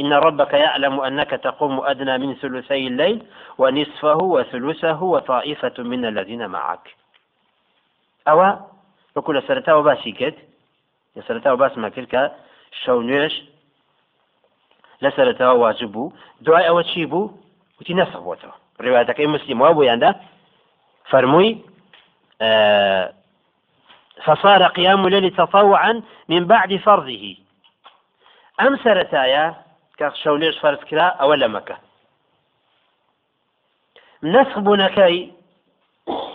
إن ربك يعلم أنك تقوم أدنى من ثلثي الليل ونصفه وثلثه وطائفة من الذين معك. أو وكل سرتا وباسي كد سرتا وباس ما كركا شو نوێش لەسەرەتەوە واجب بوو دوای ئەوە چی بوو وتی نەسەبووتەوە ڕێواتەکەی مسلیم وا بوویاندا فەرمووی فصار قيام الليل تطوعا من بعد فرضه. أم سرتايا؟ كشوليش فرض كرا أو لمكة نسخ بنكي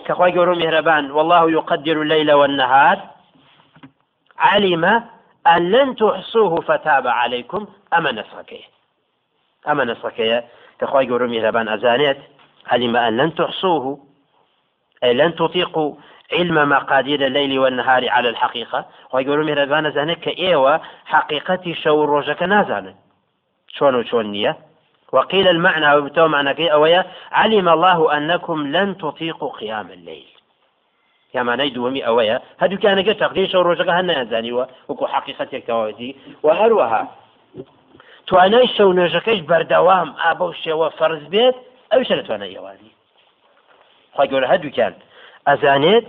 كخواي قولوا مهربان والله يقدر الليل والنهار. علم أن لن تحصوه فتاب عليكم أما نسخك أما نسخك كخواي قولوا مهربان أزانيت؟ علم أن لن تحصوه أي لن تطيقوا علم مقادير الليل والنهار على الحقيقة. ويقولوا مهربان زانك إيوة حقيقتي شو روجك شون وشون نية؟ وقيل المعنى وبتو معنى كي أويا علم الله أنكم لن تطيقوا قيام الليل. يا معنى دومي أويا هدو كان قد تقدير شو روجك هنا يزاني وكو حقيقتك توادي وهروها. توانای شەو نوێژەکەش بەردەوام ئابە شێوە فەرز بێت ئەو شە لەتوانە ئێوانی خی گەورە هەردووکیان ئەزانێت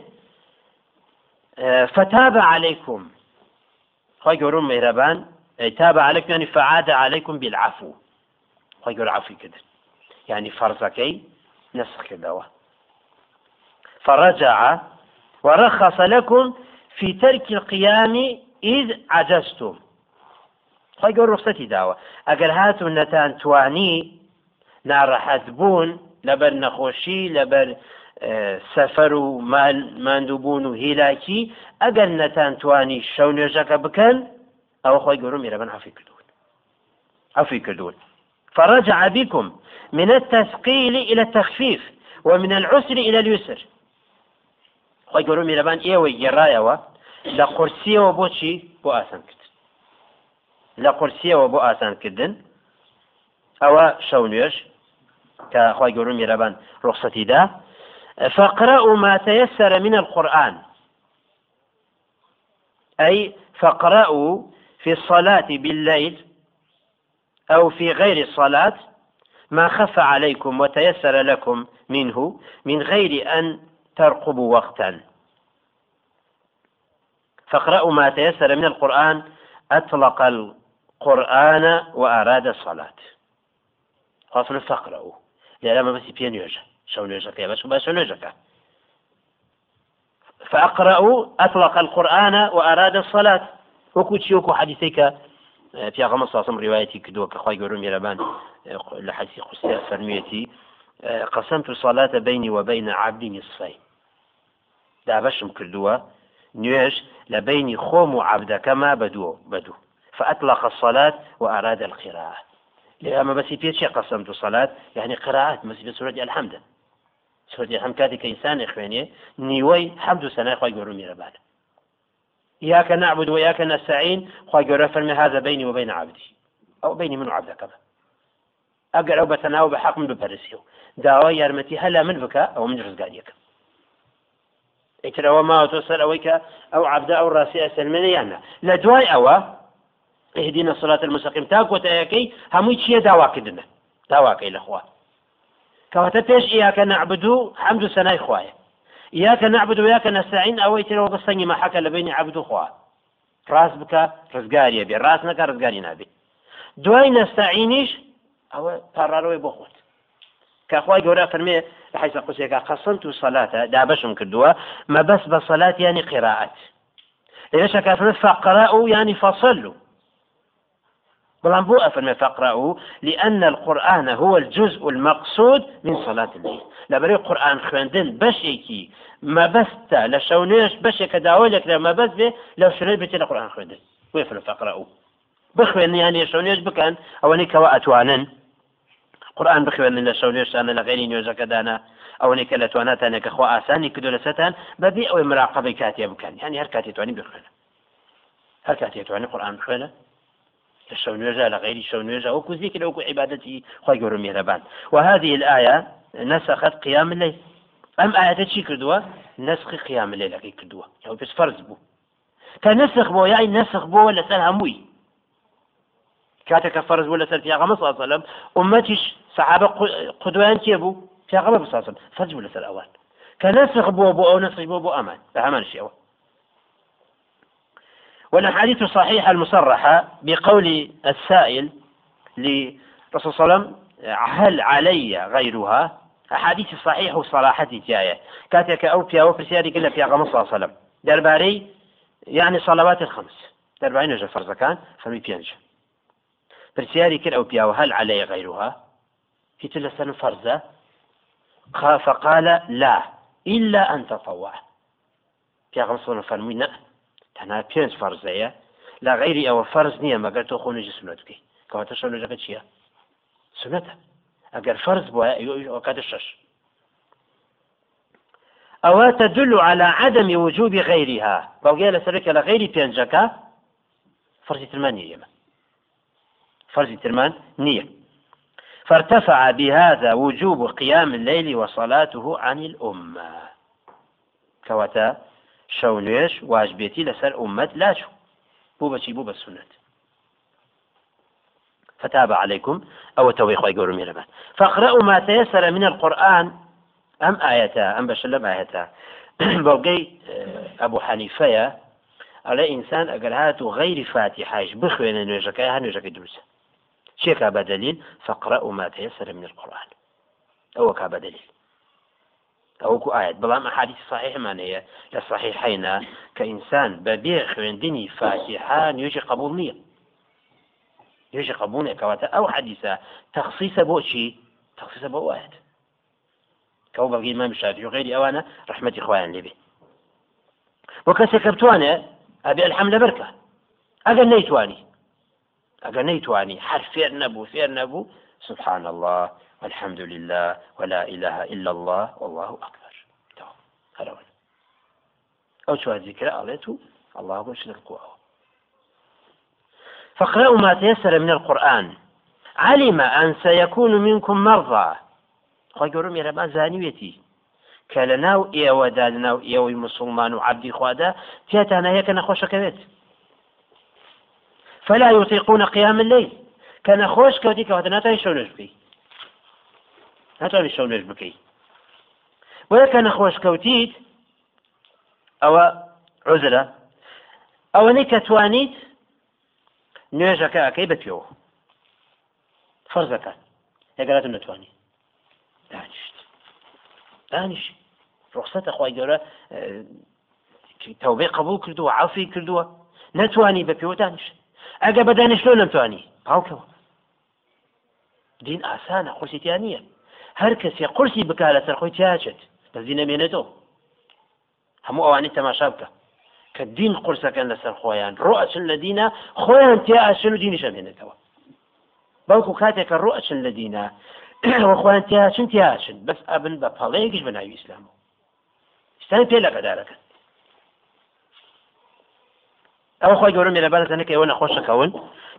فتاب عليكم. گەورم مهرەبان تاب عليكم يعني فعاد عليكم بالعفو. گەور عفوی کردن يعني فرزەکەی نسخ کردەوە فرجع ورخص لكم في ترك القيام إذ عجزتم. خی گەور ڕخسەتی داوە ئەگەر هاتون نەتان توانی ناڕەحەت بوون لەبەر نەخۆشی لەبەر سەفەر و ماندووبوون و هیلاکی ئەگەر نەتان توانی شەو نوێژەکە بکەن ئەوە خۆی گەورم میرەبن عفی کردوون عفی کردوون فرجع بكم من التثقيل إلى التخفيف ومن العسر إلى اليسر. خۆی گەورم میرەبان ئێوەی گێڕایەوە لە قورسیەوە بۆچی بۆ ئاسان کرد لە قورسیەوە بۆ ئاسانکردن ئەوە شەو نوێش کە خی گەورم میرەبان ڕخسەتیدا فاقرأوا ما تيسر من القرآن. أي فاقرأوا في الصلاة بالليل أو في غير الصلاة ما خف عليكم وتيسر لكم منه من غير أن ترقبوا وقتا. فاقرأوا ما تيسر من القرآن أطلق القرآن وأراد الصلاة. خاصة فاقرأوا لألا بس بيان يوجه شو نوێژەکەی بەش بە شو نوێژەکە فأقرأوا أطلق القرآن وأراد الصلاة. وكو تشيوكو حديثيك في أغمى صاصم روايتي كدو كخواي قولون يربان لحديث قصي فرميتي قسمت الصلاة بيني وبين عبدي نصفين دا بشم كردوا نيش لبيني خوم عبدك ما بدو بدو فأطلق الصلاة وأراد القراءة. لأما بس في قسمت الصلاة يعني قراءات بس في سورة الحمد کاتێک کە ئینسانی خوێنێ نیوەی حەمد و سەنای خی گەورە میرەبات إياك نعبد وإياك نستعين. خواهي فرمي هذا بيني وبين عبدي. أو بيني من عبدك أقر أو بتناو بحق من ببرسيو داوا يارمتي هلا من بك؟ أو من رزقانيك ئیترەوە ماوە تۆ سەر ئەوەی کە ئەو عبدا ئەو ڕاستی ئەسلمێنە یاننا لە دوای ئەوە اهدينا الصراط المستقيم. تاکۆتەیەکەی هەمووی چییە داواکردنە داواکەی لەخوا ئیاکە نعبدو حەمد و سەنای خوایە ئیاکە نعبد و یاکە نەستعین ئەوەی ترەوە بەسەنگی مەحەکە لە بینی عبد خوا ڕاست بکە ڕزگاریە بێ ڕاست نەکە ڕزگاری نابێ دوای نەستعینیش ئەوە پاڕارەوەی بۆ خۆت کەخوای گەورە فەرمێ حیسە قوسێکە قەسەنت و سەلاتە دابەشم کردووە مەبەست بە سەلات ینی قراءەت لێشە کافرت فقرأ و ینی فصلوا. بلان بو أفرمي فاقرأوا لأن القرآن هو الجزء المقصود من صلاة الليل. لبري القرآن خوندن بشيكي ما بستا لشونيش بشيك داولك لما بس به لو شريت بيتي القرآن خوندن ويفرم فاقرأوا بخوين يعني شونيش بكن أو نيكا أتوانن قرآن بخوێنن لە شەولێشانە لە غێری نوێژەکە دانا ئەوەی کە لە تواناتانە کە خۆ ئاسانی کردو لەسەتان بەبی ئەوەی مراقبەی کاتێ بکەن ینی هەر کاتی توانی بخوێنە هەر شو نوێژە لە غير شو نوێژە وەکو عبادەتی خۆی گەور مێرەبان وهذه الآية نسخت قيام الليل. أم آية چی کردووە نسخ قيام الليل لەکەی کردووە ئەو پێش فەرز بوو کە نسخ بۆ یای نسخ بۆ لەسەر هەمووی کاتێککە فەرز بوو لەسەر پیاغەمە ساسەلم ئومەتیش سەحابە قدویان چێ بوو پیاغەمە بساسم فەرز بوو لەسەر ئەوان کە نسخ بووە بۆ ئەو نسخ بووە بۆ ئەمان بە هەمان شێوە والأحاديث الصحيحة المصرحة بقول السائل لرسول صلى الله عليه وسلم هل علي غيرها؟ أحاديث صحيح وصراحة جاية. كاتك أو في أو فرسياري كلا في أغمى صلى الله عليه وسلم. درباري يعني صلوات الخمس. درباري نجا فرزة كان فمي بينجا فرسياري كلا أو بياو هل علي غيرها؟ في تلسان فرزة فقال لا إلا أن تطوع. في أغمى صلى الله عليه وسلم تەنها پێنج فەرزەیە. لا غیری ئەوە فەرز نییە مەگەر تۆ خۆنێژی سنت بکەی. کەواتە شەو لەژەکە چییە؟ سنەتە ئەگەر فەرز بووە ئەوکاتە شەش ئەوە تدل على عدم وجوب غيرها بەڵگەیە لەسەرێک لە غیری پێنجەکە فەرزی ترمان نیە فەرزی ترمان نییە. فارتفع بهذا وجوب قيام الليل وصلاته عن الأمة. كواتا شەو نوێش واجبێتی لەسەر ئومەت لاچوو بوو بەچی بوو بە سنت. فتاب عليكم. أو توي خوي قولوا ميرمان فاقرأوا ما تيسر من القرآن. أم آيتا أم بشلم آيتا بوقي أبو حنيفة على إنسان أقل هاتو غير فاتحة بخوين نوجك نوجك دروسة شيك بدليل فاقرأوا ما تيسر من القرآن. أو كاب دليل ئەوکو ئاەت بەڵام ئەحادی صحیحمان هەیە لە صحیحینە کە ئینسان بەبێ خوێندنی فاتحا نوێژی قبول نییە نوێژی قبولە کەواتە ئەو حەدیسە تەخصیسە بۆچی تەخصیسە بۆ وایەت کەو بەڵگی مام شافعی و غیری ئەوانە ڕحمەتی خۆیان لێبێ بۆ کەسێک بتوانێ ئەبێ الحەم لەبەرکە ئەگەر نەیتوانی ئەگەر نەیتوانی هەر فێر نەبوو فێر نەبوو سبحان الله. والحمد لله ولا إله إلا الله والله أكبر هذا أو شو ذكر أليتو الله باش نلقوه فاقرأوا ما تيسر من القرآن علم أن سيكون منكم مرضى خۆگەورم ێرەما زانیوێتی کە لە ناو ئێوەدا لە ناو ئێوەی مسلمان و عبدی خوادا تێتان هەیە کە نەخۆشەکەوێت فلا يطيقون قيام الليل کە نەخۆش کەوتی کەواتە ناتوانین شەو نوێژ بکەیت ناتوانانی شەو نوێژ بکەیت بۆیە کە نەخۆشکەوتیت ئەوە عزرە ئەوەنەی کە توانیت نوێژەکە ئەەکەی بەپێەوە فەرزەکە ئەگەراتم نتوانی دانیشت. دانیش ڕخسەتە خی گەورە تەوبێ قبول کردووە عافی کردووە. نتوانی بە پێوە دانیش ئەگە بە دانیشتۆ نتوانی پاوکەوە دین ئاسانە خۆشیتیان نییە. هەر کەسێ قورسی بک لەسەر خۆی تیاچێت دەزی نەمێنێتەوە هەموو ئەوانی تەماشا بکە. کە دین قورسەکەن لەسەر خۆیان. ڕۆئچن لە دینە خۆیان تیاچن و دینی شەمێنێتەوە. بەڵکو کاتێکە ڕۆئچن لە دینە خۆیان تیاچن تیاچن بەس ئەبن بە پەڵەیەکیش بە ناوی ئیسلامەوە ئستان پێ لە بەدارەکەن ئەو خۆی گەورم لەبارەتەنەکە ئەوە نەخۆشەکەون.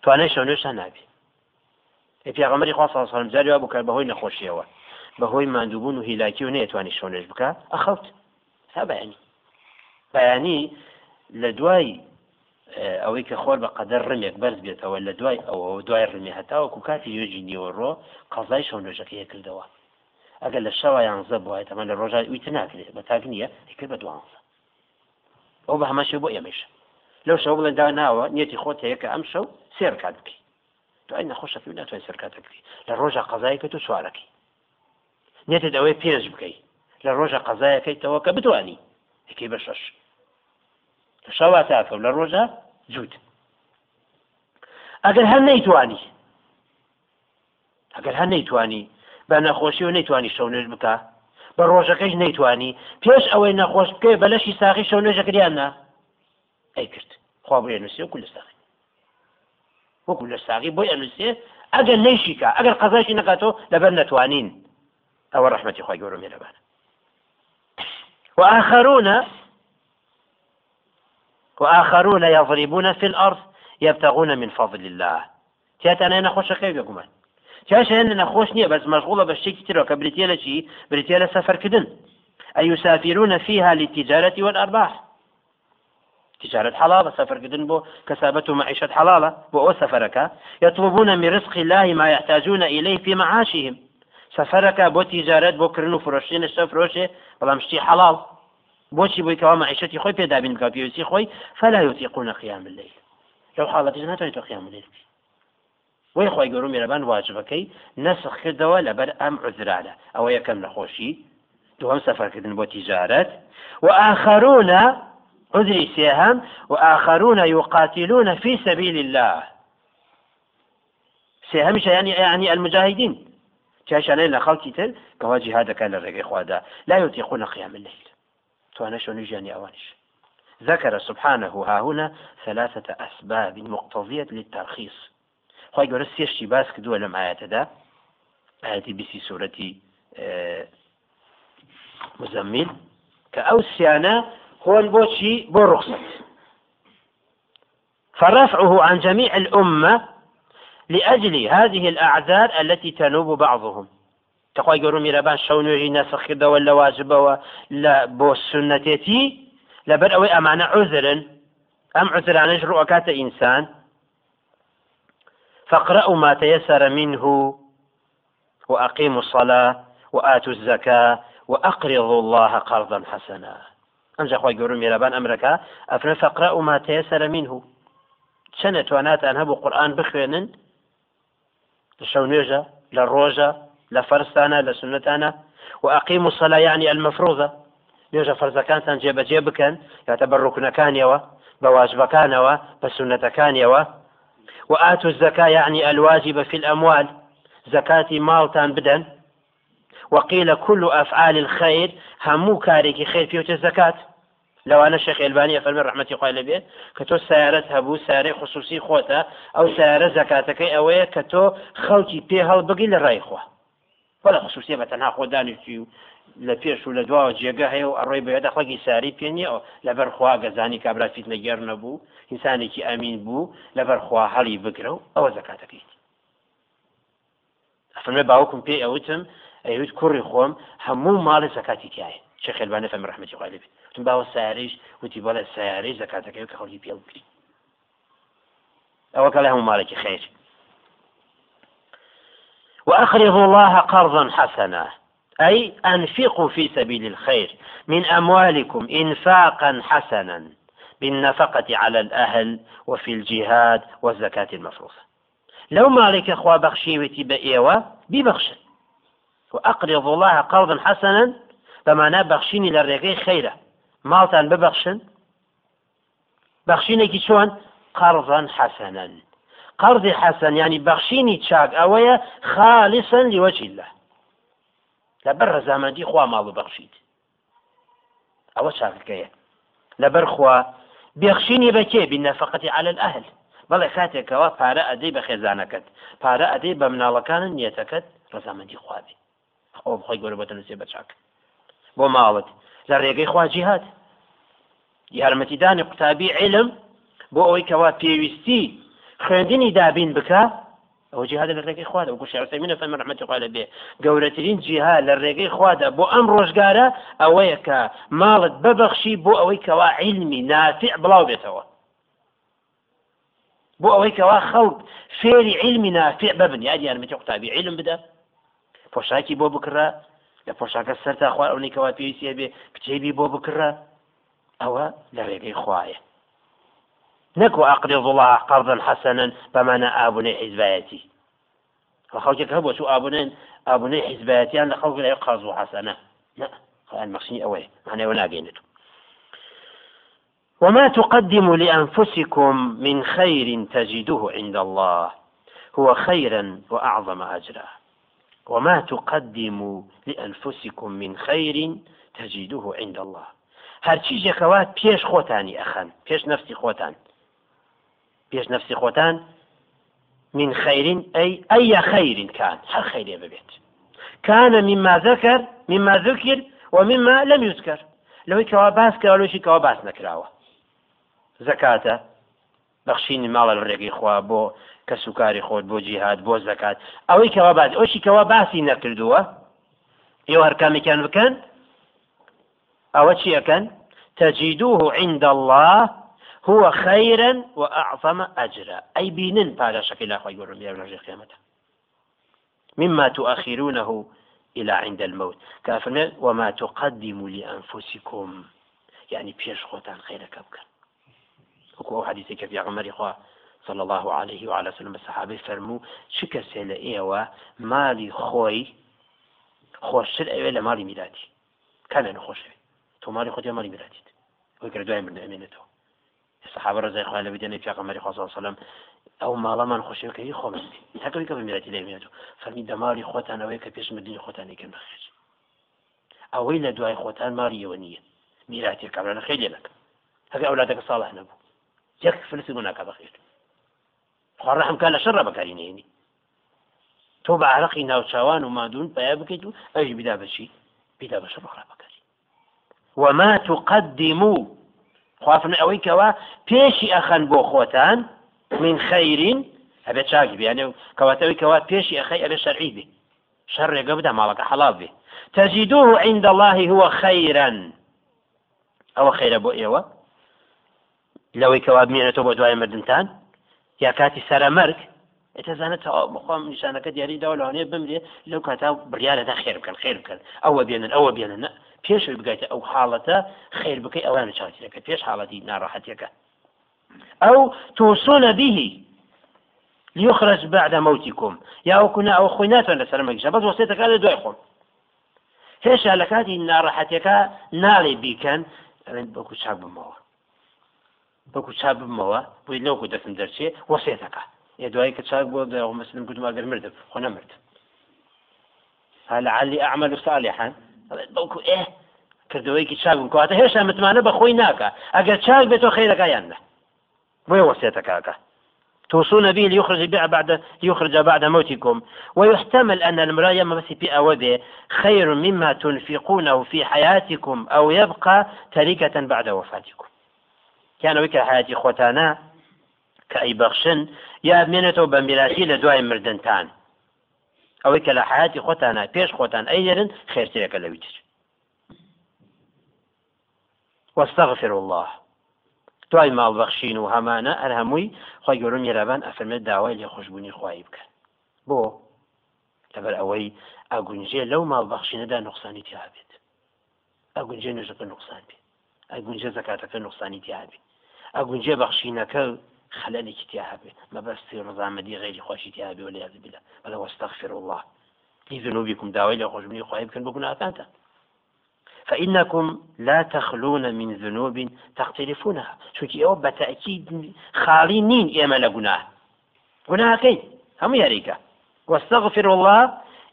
توانای شەونێشان نابێت پێغەمەری خوا سەڵم جاری وا بکە بەهۆی نەخۆشیەوە. بەهۆی مادووبوون و هیلاکی و نەیەتوانی شۆنێش بکە. ئەخەوت تا بەیانی. بەیانی لە دوای ئەوەی کە خۆر بە قەدەر ڕمێک بەرز بێتەوە لە دوای ئەوە دوای ڕمی هەتاوەکو کاتی یۆژی نیوەڕۆ قەزای شۆنێژەکەی کردەوە ئەگەر لە شەوە یانزە بووە تەمە لە ڕۆژای ویت ناکرێت بە تاک نییە کرد بە دوانزە. ئەو بە هەماشێ بۆ ئێمەش. لەو شەو بڵێن دا ناوە نیەتی خۆت هەیە کە ئەم شەو سێر کات بکەی. دوای نەخۆشەکەی ناتوانین سەرکاتەکەی لە ڕۆژە قەزایکە تو سوارەکەی نێتت ئەوەی پێش بکەیت لە ڕۆژە قەزایەکەیتەوە کە بتوانی. یەکەی بە شەش. لە شەوا تاکە لە ڕۆژە جووت. ئەگەر هەر نەیتوانی. ئەگەر هەر نەیتوانی بە نەخۆشی و نەیتوانی شەونێژ بکە بە ڕۆژەکەیش نەیتوانی پێش ئەوەی نەخۆش بکەی بەلەشی ساقی شەونێژەکریاننا ئەی کرد خوا بێ نووسێ و کولستانی وەکو لە ساغی بۆی ئەنووسێ ئەگەر نەیشیکە ئەگەر قەزایشی نکاتەوە لەبەر نەتوانین. ئەوە ڕحمەتی خۆی گەورە مێرەبانە وآخرون وآخرون يضربون في الأرض يبتغون من فضل الله. تياتانا نخوش كيف يقومان تياش هن نخوش نية بس مشغولة بالشيء كتير وكبريتيا لشي بريتيا سفر كدن. أي يسافرون فيها للتجارة والأرباح. تجارة حلالة سفر قدن بو كسابة معيشة حلالة بو سفرك. يطلبون من رزق الله ما يحتاجون إليه في معاشهم. سفرك بو تجارة بو كرنو فروشين السفروشي بلا مشتي حلال بۆچی بۆی کەوا معیشەتی خۆی پێدابین بکە پێویستی خۆی فلا يطيقون قيام الليل. لەو حاڵەتی ناتوانێت تۆ قیام الليل وی خۆی گەورم میێرەبان واجبەکەی نسخ کردەوە لەبەر ئەم عزرانە ئەوە یەکەم نەخۆشی. دوهم سەفەرکردن بۆ تیجارەت. وآخرون عذري سيهم وآخرون يقاتلون في سبيل الله. سيهمش يعني يعني المجاهدين كاش علينا خلقي تل كوا جهاد كان الرقي خوادا. لا يطيقون قيام الليل. توانش ونجاني أوانش ذكر سبحانه ها هنا ثلاثة أسباب مقتضية للترخيص. خۆی گەورە سێشتی باس کردووە لەم ئاەتەدا ئاەتی بیسی سوورەتی مزەممیل کە ئەو سیانە هۆن بۆچی بۆ ڕخصت فرفعه عن جميع الأمة لأجل هذه الأعذار التي تنوب بعضهم. تخوای گەورم میرەبان شەو نوێژی نەسەخکردەوە لە واجبەوە لە بۆ سنەتێتی لەبەر ئەوەی ئەمانە عزرن ئەم عزرانش ڕوەکاتە ئینسان فاقرأوا ما تيسر منه وأقيموا الصلاة وآتوا الزكاة وأقرضوا الله قرضا حسنا. أنجا أخوة قولوا ميرابان أمريكا أفنى فاقرأوا ما تيسر منه. چەنە تواناتان هەبوو قورآن بخوێنن لە شەو نوێژە لە ڕۆژە لە فەرستانە لە سنتانە و ئەقیم و سەلا یعنی ئەلمەفرۆزە نوێژە فەرزەکانتان جێبەجێ بکەن یاتە بە ڕوکنەکانیەوە بە واجبەکانەوە بە سنەتەکانیەوە وآتوا الزكاة يعني الواجب في الأموال. زكاة مالتان بدن. وقيل كل أفعال الخير همو كاريكي خير فيه لەوانە شێخ ئەلبانی فەرمی ڕحمەتی خخوای لەبێ کە تۆ سیارەت هەبوو سارەی خصوصی خۆتە ئەو سیارە زکاتەکەی ئەوەیە کە تۆ خەڵکی پێ هەڵبگی لە ڕایخوا وە لە خصوصی بە تەنها خۆدانیشتی و لە پێش و لە دواوە جێگە هەیە و ئەڕێی بێدا خەڵکی ساری پێنیەوە لەبەرخوا گەزانی کابرافیت لەگەر نەبوو هیسانێکی ئەمین بوو لەبەرخوا هەڵی بگرە و ئەوە زکاتەکەیت ئەفەرمە باوکم پێی ئەوتم ئەوت کوڕی خۆم هەموو ماڵی زکاتی تایە چه خێلبانە فەرمی ڕحمەتی خخوای لەبێت تم باوە سیارەیش وتی بەڵێ سیارەی زکاتەکەی کە خەڵکی پێ بکری ئەوە کە لە هەموو مالێکی خێر وأقرضوا الله قرضا حسنا. أي أنفقوا في سبيل الخير من أموالكم إنفاقا حسنا بالنفقة على الأهل وفي الجهاد والزكاة المفروضة. لو مالك أخوة بخشيوتي بإيوة ببخش وأقرض الله قرضا حسنا بمعنى بخشيني للرقي خيرا ماڵتان ببەخشن؟ بەخشینێکی چۆن؟ قەرزان حەسەنەن. قەرزی حەسەن ینی بەخشینی چاک ئەوەیە خالیسن لیوەجی لە. لەبەر ڕزامەندی خوا ماڵ بەخشیت ئەوە چاکەیە لەبەر خوا بێخشینی بەکێ بین نەفقەتی على الأهل بەڵێ کاتێکەوە پارە ئەدەی بە خێزانەکەت. پارە ئەدەی بە مناڵەکانن نیەتەکەت ڕزامەندی خوابی ئەو بخۆی گەورە بەتەنووسێ بەچاک بۆ ماڵت لە ڕێگەی خواجی هات یارمەتیدانی قوتابی علم بۆ ئەوەی کەوا پێویستی خوێندنی دابین بکە ئەو جیهاد لە ڕێگەی خوادا. وەکو شعرسەمینە فەرمە ڕحمەتی خوا لەبێ گەورەترین جیهاد لە ڕێگەی خوادا بۆ ئەم ڕۆژگارە ئەوەیە کە ماڵت ببەخشی بۆ ئەوەی کەوا علمی نافع بڵاو بێتەوە. بۆ ئەوەی کەوا خەڵک فێری علمی نافع ببن. یاد یارمەتی قوتابی علم بدە پۆشاکی بۆ بکڕە لە پۆشاکە سەرتا خوا ئەوەی کەوا پێویستە بێ کتێبی بۆ بکڕە. ئەوە لە ڕێگەی خوایە نكو أقرض الله قرضا حسنا بمعنى آبني حزبايتي وخوجك هبو شو آبنين آبني حزبايتي أنا خلق لا يقرضوا حسنا لا المقصني أوي معنى وناقينته وما تقدموا لأنفسكم من خير تجدوه عند الله هو خيرا وأعظم أجرا. وما تقدموا لأنفسكم من خير تجدوه عند الله. هرچی جەکەوات پێش خۆتانی ئەخەن پێش نفسی خۆتان. بيش نفسي خوتان من خير أي أي خير كان. هل خير ببيت. كان مما ذكر مما ذكر ومما لم يذكر. لو كوا باس شي كوا باس نكراوه. زكاته بەخشینی ماڵە لە ڕێگەی خوا بۆ کە سوکاری خۆت بۆ جیهات بۆ زکات ئەوەی کەوا باز ئەوشی کەوا باسی نەکردووە ئێوە هەرکامیان بکەن؟ ئەوە چیەکەن تەجیدوه عند الله هو خيرا وأعظم أجرا أي بينن بعد شكل أخوة يقولون يا رجل قيامته مما تؤخرونه إلى عند الموت. كافر وما تقدموا لأنفسكم. يعني بيش خوتان خيرك أبكر وكو حديثك في عمر إخوة صلى الله عليه وعلى وسلم الصحابة فرموا شكسي لإيوة مالي خوي خوشتر أيوة لمالي ميلادي. كان أنا خوش تو مالي خوتي مالي ميلادي ويكرا دعي من أمينته الصحابة رضي الله عنهم بدنا في عمر صلى الله عليه وسلم ئەو ماڵەمان خۆشیەکەی خۆمەستی تاکەوی کە بە میراتی لێمێت فەرمی دەماری خۆتانەوەی کە پێش مدنی خۆتانێکن بەخێش ئەوەی لە دوای خۆتان ماریەوە نییە میراتی کامرانە خێلێ نەکە هەبێ ئەولادەکە ساڵح نەبوو یەک فلسی بوو ناکە بەخێت خواڕەحم کا لە شەڕە بەکاری نێنی تۆ بە عرەقی ناوچوان و مادون پیا بکەیت و ئەوی بیدا بەچی بیدا بە شەڕ بەخرا بەکاری وما تقدموا خوافن ئەوەی کەوا پێشی ئەخەن بۆ خۆتان من خير. أبي شاكب يعني كواتوي كوات بيشي أخي أبي شرعي به شر يقبدا مالك حلال به تجدوه عند الله هو خيرا. أو خير أبو إيوة لەوەی کەوا بمێنێتەوە بۆ دوای مردنتان یا کاتی سەرەمەرگ ئەتەزانێت بخوام نیشانەکە دیاریداوە لەوانێ بمرێت لەو کاتا بریاەدا خێر بکەن خێر بکەن. ئەوە بێنن ئەوە بێنن. پێش بگاتە ئەو حاڵەتە خێر بکەی ئەوانە چاوتەکە پێش حاڵەتی ناڕەحەتەکە ئەو تۆسۆنە بیهی لیخرج بعد موتیکم. یاوەکونا ئەو خۆی ناتوان لە سەرمەگیشە بەس وەسێتەکە لە دوای خۆم. هێشا لە کاتی ناڕەحەتەکە ناڵێ بیکەن ئەوێن بەکو چاک بمەوە. بەکو چا بمەوە بۆی لەوکو دەستم دەرچێ وەسێتەکە. ێ دوایی کە چاک بۆ مەسلم گوتماگەر مردم خۆ نەمرد لعلی ئەعمل صالحا. بەڵکو ئێ کردەوەیکی چاک بم کاتە هێشتا متمانە بە خۆی ناکە. ئەگەر چاک بێتەوە نە. ويوصيتك هكا توصون به ليخرج بعد ليخرج بعد موتكم ويحتمل أن المراية بس في أوده خير مما تنفقونه في حياتكم أو يبقى تركة بعد وفاتكم. کیانەوەی کە حیاتی خۆتانە کە ئەیبەخشن یا بمێنێتەوە بە میراسی لە دوای مردنتان. ئەوەی کە لە حیاتی خۆتانە پێش خۆتان ئەیێرن خێرتەیەەکە لەویتر وەستەغفر الله. دوای ماڵبەخشین و هەمانە ئەر هەمووی خۆی گەورم یێرابان ئەفرمێت داوای لێ خۆشببوونی خوای بکەن. بۆ لەبەر ئەوەی ئاگونجێ لەو ماڵبەخشینەدا نقصانی تیاابێت. ئاگونجێ نژەکە نقصان بێت. ئەگونجێ زکاتەکە نقصانی تیابێت ئەگونجێ بەخشینەکە خلالێکی تیاهبێت مەبەستی ڕزامەدی غیری خۆشی تیابێ و لە یازبیلا بەڵە وەستەغفر الله. لذنوبكم داوای لە خۆشببوونی خوای بکەن بۆ گوناهەکانتان فإنكم لا تخلون من ذنوب تقترفونها شو أو بتأكيد خالينين إما لقناه قناه. كي؟ هم يريك واستغفر الله.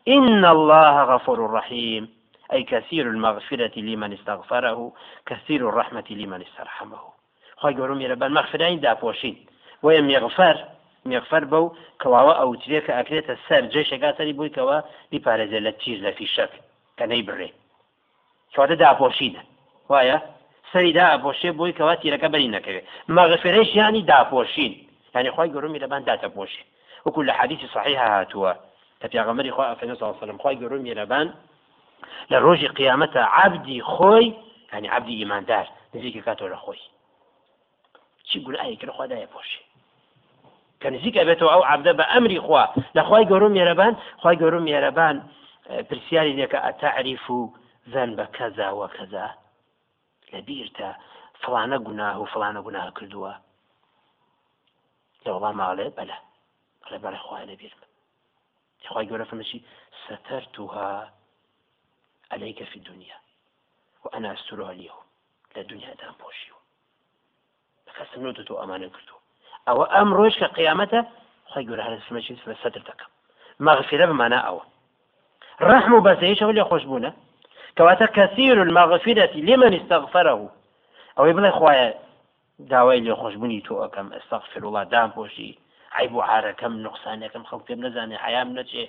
إن الله غفور رحيم. أي كثير المغفرة لمن استغفره كثير الرحمة لمن استرحمه. خواهي قولوا ميربان مغفرين دا بوشين ويم يغفر مغفر بو كواوا أو تريك أكريت السر جيش قاتري بوي كوا بيبارزة لتيز في شك كان يبري کەواتە داپۆشینە. وایە سەری داپۆشێ بۆی کەوا تیرەکە بەری نەکەوێت مەغفرەش ینی داپۆشین. ینی خی گەڕمی لەبان داتەپۆشێ. وەکو لە حەدیثی صحیح هاتووە. کە پیاغەمەری خوا ئەفەنە ساڵسەلم خی گەڕمی لەبان لە ڕۆژی قیامەتە عبدی خۆی ینی عبدی ئیماندار نزیکی کاتۆ لە خۆی. چی گوناهی کرد؟ خدایە پۆشێ کە نزیکە بێتەوە ئەو عبدە بە ئەمری خوا. لە خی گەڕم میێرەبان خی گەڕم میێرەبان پرسیاری لێکە ئەتەعریف و ذنب كذا وكذا لبيرتا فلانە گوناه و فلانە گوناه کردووە. لە وڵام ماڵێ بەلا بەڵێ بەڵێ خوای لەبیرم خی گەورە فمەشی سترتها عليك في الدنيا وأنا أسترها اليوم لە دنیادان پۆشیوە کەسم نوتە تۆ ئەمانە کردو ئەوە ئەم ڕۆژ کە قیامەتە خی گەورە هەر سمەشی سەتر دەکەم مەغفرە بمانە ئەوە ڕحم و بەزەیشەوە لێ خۆشببوونە كواتا كثير المغفرة لمن استغفره. أو يبلغ خوايا داوای لێ خۆشببوونی تۆ ئەەکەم ئەستەغفر وڵا دام پۆشی عیب و عارەکەم نقصانەکەم خەڵ پێم نەزانێ حیام نەچێ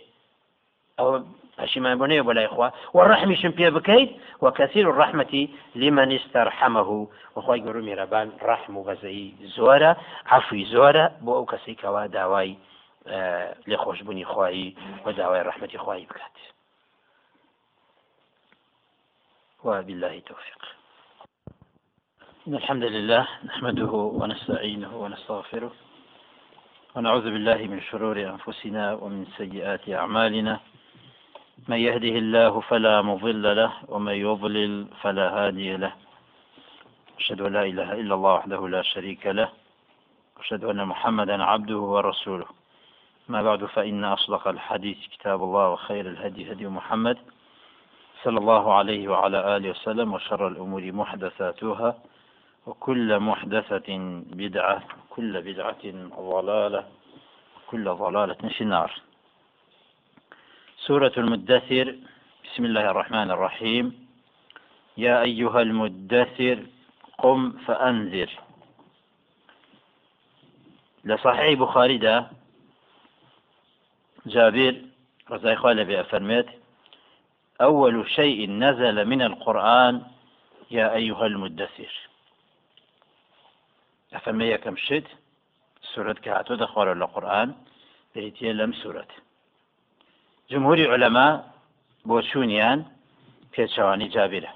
ئەوە پەشیمان بۆنەیە بۆ لای خوا وەڕەحمیشم پێ بکەیت وكثير الرحمة لمن استرحمه. وخوای گەورو میێرەبان ڕحم و بەزەی زۆرە عفوی زۆرە بۆ ئەو کەسی کەوا داوای لێ خۆشببوونی خوایی و داوای ڕحمەتی وبالله توفيق إن الحمد لله نحمده ونستعينه ونستغفره ونعوذ بالله من شرور أنفسنا ومن سيئات أعمالنا. من يهده الله فلا مضل له ومن يضلل فلا هادي له. أشهد أن لا إله إلا الله وحده لا شريك له أشهد أن محمدا عبده ورسوله. ما بعد فإن أصدق الحديث كتاب الله وخير الهدي هدي محمد صلى الله عليه وعلى آله وسلم وشر الأمور محدثاتها وكل محدثة بدعة وكل بدعة ضلالة وكل ضلالة في النار. سورة المدثر. بسم الله الرحمن الرحيم. يا أيها المدثر قم فأنذر. لصحيح بخاري ده جابر رضي الله بأفرمت أول شيء نزل من القرآن يا أيها المدثر. أفرمي كم شد؟ سورة كهاتو دخول القرآن بريتيا لم سورة جمهور علماء بوشونيان پێچوانی جابرة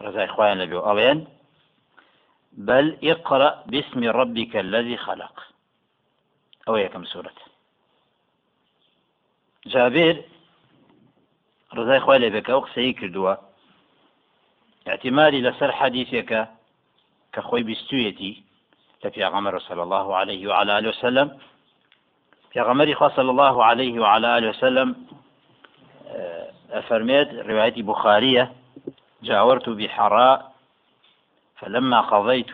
ڕزای خۆیان لەبێ ئەڵێن بل اقرأ باسم ربك الذي خلق. أو يكم سورة جابر ڕزای خۆی لێبێکە ئەو قسەی کردووە. اعتمادی لەسەر حەدیثێکە کە خۆی بیستویەتی لە پیاغەمەر صلى الله عليه وعلى آله وسلم پیاغەمەری خوا صلى الله عليه وعلى آله وسلم أفرميت رواية بخارية جاورت بحراء فلما قضيت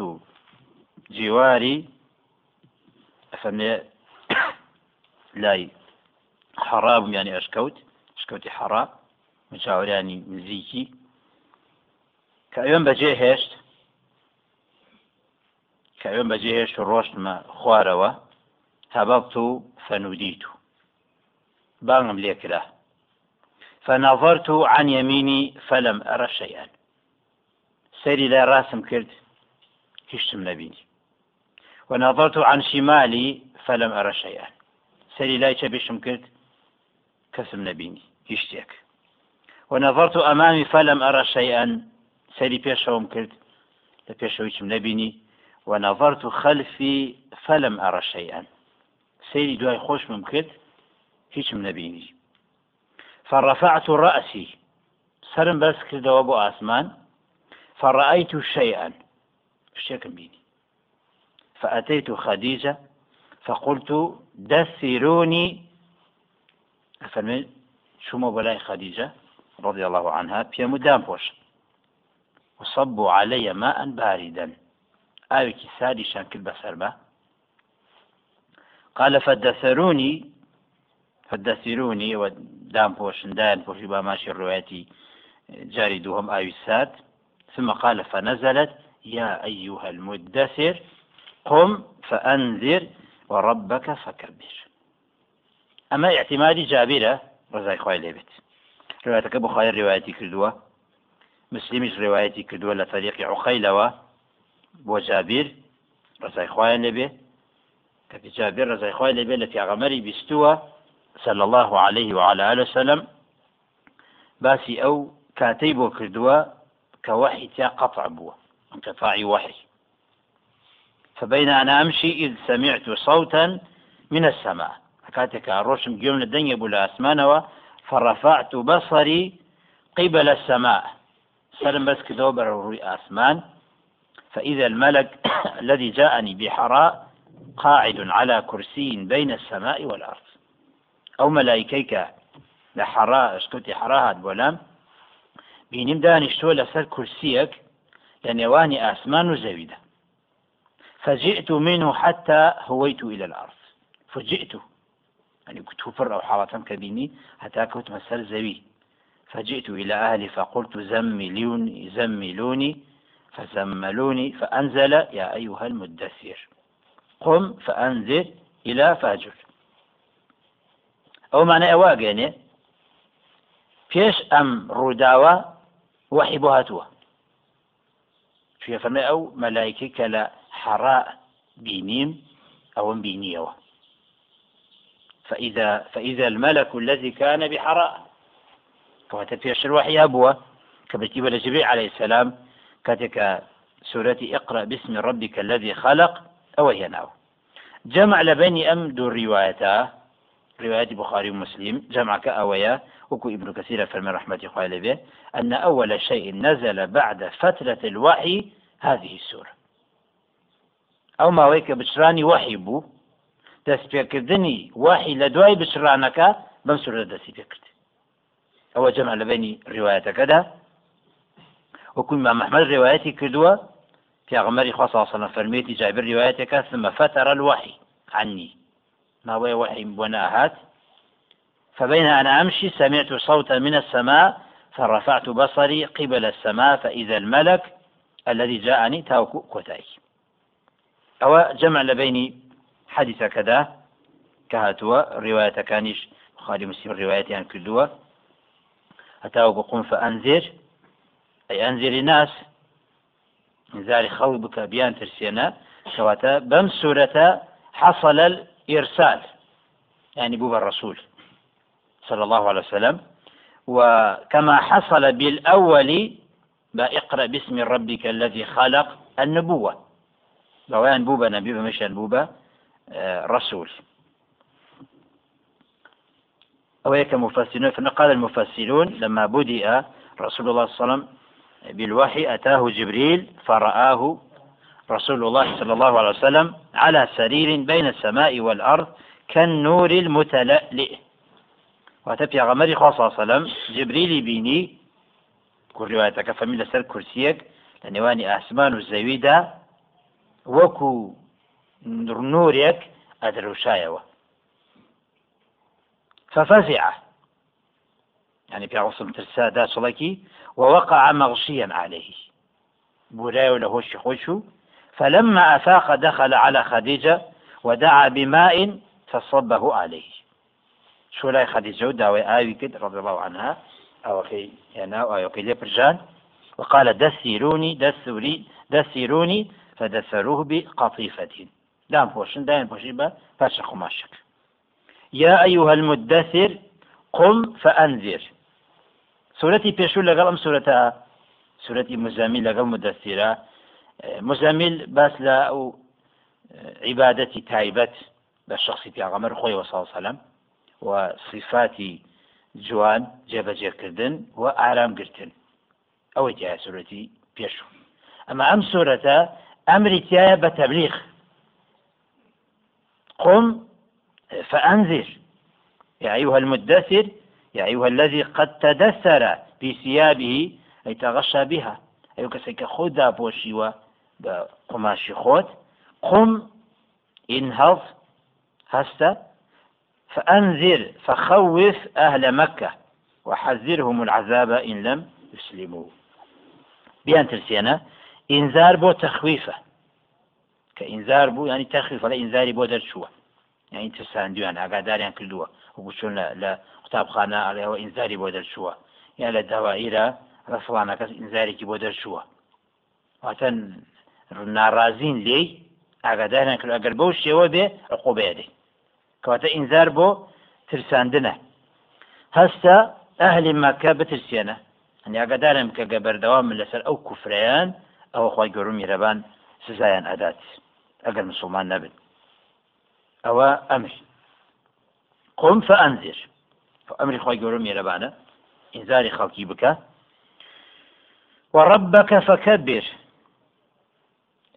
جواري أفرميت لاي حراب يعني أشكوت أشكوتي حراء کە ئەوێن بەجێ هێشت کە ئەوێن بەجێ هێشت و ڕۆشتمە فەنودیت و بانگم لێکرا فنظرت عن يميني فلم أرى شيئا. سيري لا راسم كرد هشتم نبيني. ونظرت عن شمالي فلم أرى شيئا. سيري لا يشبشم كرد كسم نبيني هشتك ونظرت أمامي فلم أرى شيئا سري بيشهم كرد لبيشويشم نبيني. ونظرت خلفي فلم أرى شيئا. سيري دواي خوش ممكن هيشم نبيني. فرفعت رأسي سرم بس كده وابو آسمان فرأيت شيئا شيئا بيني فأتيت خديجة فقلت دثروني. أفرمي شو بلاي خديجة؟ رضي الله عنها بيا مدام بوش. وصبوا علي ماء باردا. آوكي سادي شانكل بسربة قال فدثروني فدثروني ودام بوش دان بوش با ماشي الرواياتي جاري دوهم ساد ثم قال فنزلت يا أيها المدثر قم فأنذر وربك فكبر. أما اعتمادي جابرة رزاي خوي ليبت. روايتك بخاري روايتي كردوة. مسلمش روايتي كردوة لطريق عقيلوة بۆ جابیر ڕزای خۆیان لەبێ کە جابر ڕزای خۆی لەبێ لە پیاغەمەری بیستووە سەل الله عليه وعلى آله وسلم. باسی ئەو کاتەی بۆ کردووە کە قطع بووە انقطاعی وحی فبين أنا أمشي إذ سمعت صوتا من السماء. كاتك الرشم جيوم الدنيا بولا أسمانوا فرفعت بصري قبل السماء. سلم بس كدوبر روي أسمان. فإذا الملك الذي جاءني بحراء قاعد على كرسي بين السماء والأرض. أو ملائكيك لحراء اشكوتي حراء هاد بولام بينم دانشتو لسر كرسيك لنواني آسمان زويدة فجئت منه حتى هويت إلى الأرض. فجئت. يعني كنت فر أو حالة كبيني حتى كنت مسر زوي. فجئت إلى أهلي فقلت زملوني زملوني فزملوني فأنزل يا أيها المدثر. قم فأنزل إلى فاجر. أو معنى أواق يعني. فيش أم بۆ هاتووە شوێ فەرمێ ئەو مەلایکی کە لە حەڕا بینیم ئەوم بینیەوە فإذا فإذا الملك الذي كان بحراء. كما تفيش الوحي أبوه. كبتيب لجبريل عليه السلام. كاتك سورة اقرأ باسم ربك الذي خلق. أو هي ناو. جمع لبني أم دو روايتا رواية بخاري ومسلم. جمع كأويا وكو ابن كثير فرمي رحمة الله به أن أول شيء نزل بعد فترة الوحي هذه السورة. أو ما ويك بشراني وحي بو. دەستپێکردنی وحی لە دوای بچرانەکە بەم سوورە دەستی پێکرد ئەوە جەمع لە بینی ڕواەتەکەدا وەکوی ما محمد ڕواەتی کردووە پیاغمەری خۆسەڵە فەرمێتی جابر ڕواەتەکە ثم فتر الوحي عني. ما وهي وحي وناهات فبين أنا أمشي سمعت صوتا من السماء فرفعت بصري قبل السماء فإذا الملك الذي جاءني تاوكو كوتاي أو جمع لبيني حديث كذا كهاتوا رواية كانش بخاري مسلم رواية يعني كدوا أتاوكو قم فأنذر أي أنذر الناس انذار خوبك بيان ترسينا كواتا بم سورة حصل الإرسال. يعني بوب الرسول صلى الله عليه وسلم. وكما حصل بالأول بإقرأ باسم ربك الذي خلق النبوة. بوان بوبا نبي مش بوبا آه، رسول. أو مفسرون فقال المفسرون لما بدأ رسول الله صلى الله عليه وسلم بالوحي أتاه جبريل فرآه رسول الله صلى الله عليه وسلم على سرير بين السماء والأرض كالنور المتلألئ. واتە غمر خوا صلى الله عليه وسلم جبريل بيني كل روايتك فمن لسر كرسيك لنواني أسمان الزويدة وكو نورك أدروشايوه ففزع. يعني في عصم ترسادة صلكي ووقع مغشيا عليه. بولاي له خوشو فلما أفاق دخل على خديجة ودعا بماء فصبه عليه. شو لا خديجة؟ داوي آوي كد رضي الله عنها. أو كي يعني أو كي لبرجان وقال دسيروني دسوري دسيروني فدسروه بقطيفة. دام بوشن دائم بوشيبا فاشا خماشك يا أيها المدثر قم فأنذر. سورتي بيشو لقل أم سورتها سورتي مزامل لقل مدثرة. مزامل بس لا أو عبادتي تايبت بشخصي في أغمر خوي وصلى الله عليه وسلم وصفاتی جوان جێبەجێکردن و ئارام گرتن ئەوەی تیا سوورەتی پێشوو ئەمە ئەم سوورەتە ئەمری تایە بە تەبلیغ قم فأنذر. يا أيها المدثر يا أيها الذي قد تدثر في ثيابه أي تغشى بها. أيها كسيك خدا بوشيوة بقماشي خود قم انهض. هستا فأنذر فخوف أهل مكة. وحذرهم العذاب إن لم يسلموا. بيان ترسينا إنذار بو تخويفة. كإنذار بو يعني تخويف ولا إنذاري بو درشوة یعنی ترساندویان ئاگاداریان کردووە. وگوچون لە قوتابخانە ئەڵێەوە ئینزاری بۆ دەرچووە. یا لە داوائرە ڕسڵانە کەس ئینزارێکی بۆ دەرچووە. واتە ناڕازین لێی ئاگاداریان کرد ئەگەر بەو شێوە بێ ئەقۆبێدەی کەواتە ئینزار بۆ ترساندنە. هەستە ئەهلی مەکە بترسێنە. هەنیاگەدارم کە گەبەردەوام لەسەر ئەو کوفریان ئەوە خی گەورم میرەبان سزایان ئەدات. ئەگەر مسلمان نەبن. ئەوە ئەمر قم فأنذر. ئەمری خۆی گەورە میێرەبانە ئینزاری خەڵکی بکە. وربك فكبر.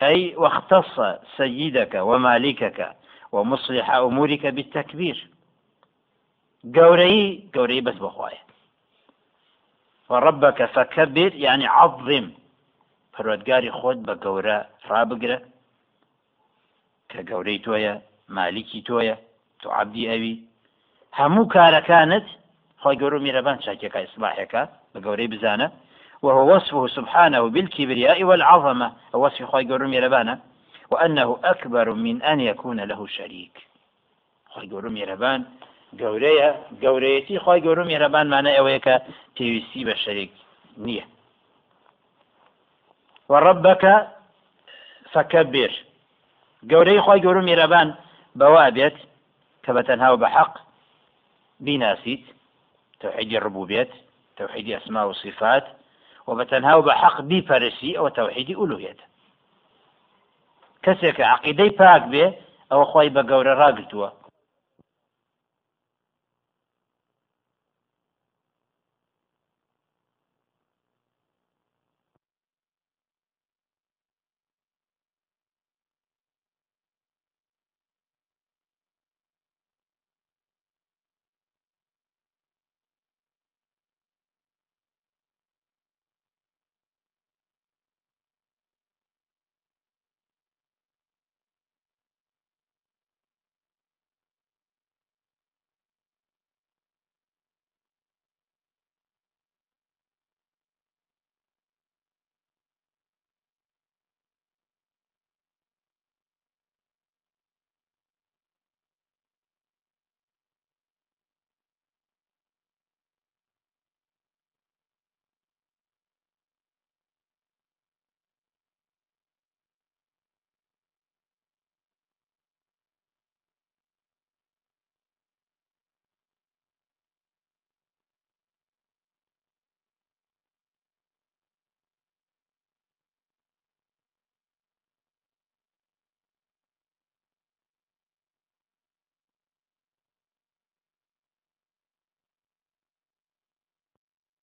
أي واختص سيدك ومالكك ومصلح أمورك بالتكبير. قوري قوري بس بخوايا وربك فكبر يعني عظم. پەروەگاری خۆت بە گەورە ڕابگرە. کە مالیکی تۆیە تو عبدی ئەوی. هەموو کارەکانت خۆی گەورە میرەبان چاکێکە ئیسلاحەکە بە گەورەی وهو وصفه سبحانه بالكبرياء والعظمة وصف خوي قرم يربانا وأنه أكبر من أن يكون له شريك. میێرەبان گەورەیە گەورەیەتی خۆی گەورم میێرەبان مانە ئەوەیە کە پێویستی بە شەرێک نییە. وەڕبەکە فەکەبێر گەورەی خۆی گەورم میێرەبان بەوا بێت کە بە تەنها و بە حەق توحيدي أسماء وصفات بفرسي أو توحيد ألوهيته کەسێک عقیدەی پاک بێ ئەوە خۆی بە گەورە ڕاگرتووە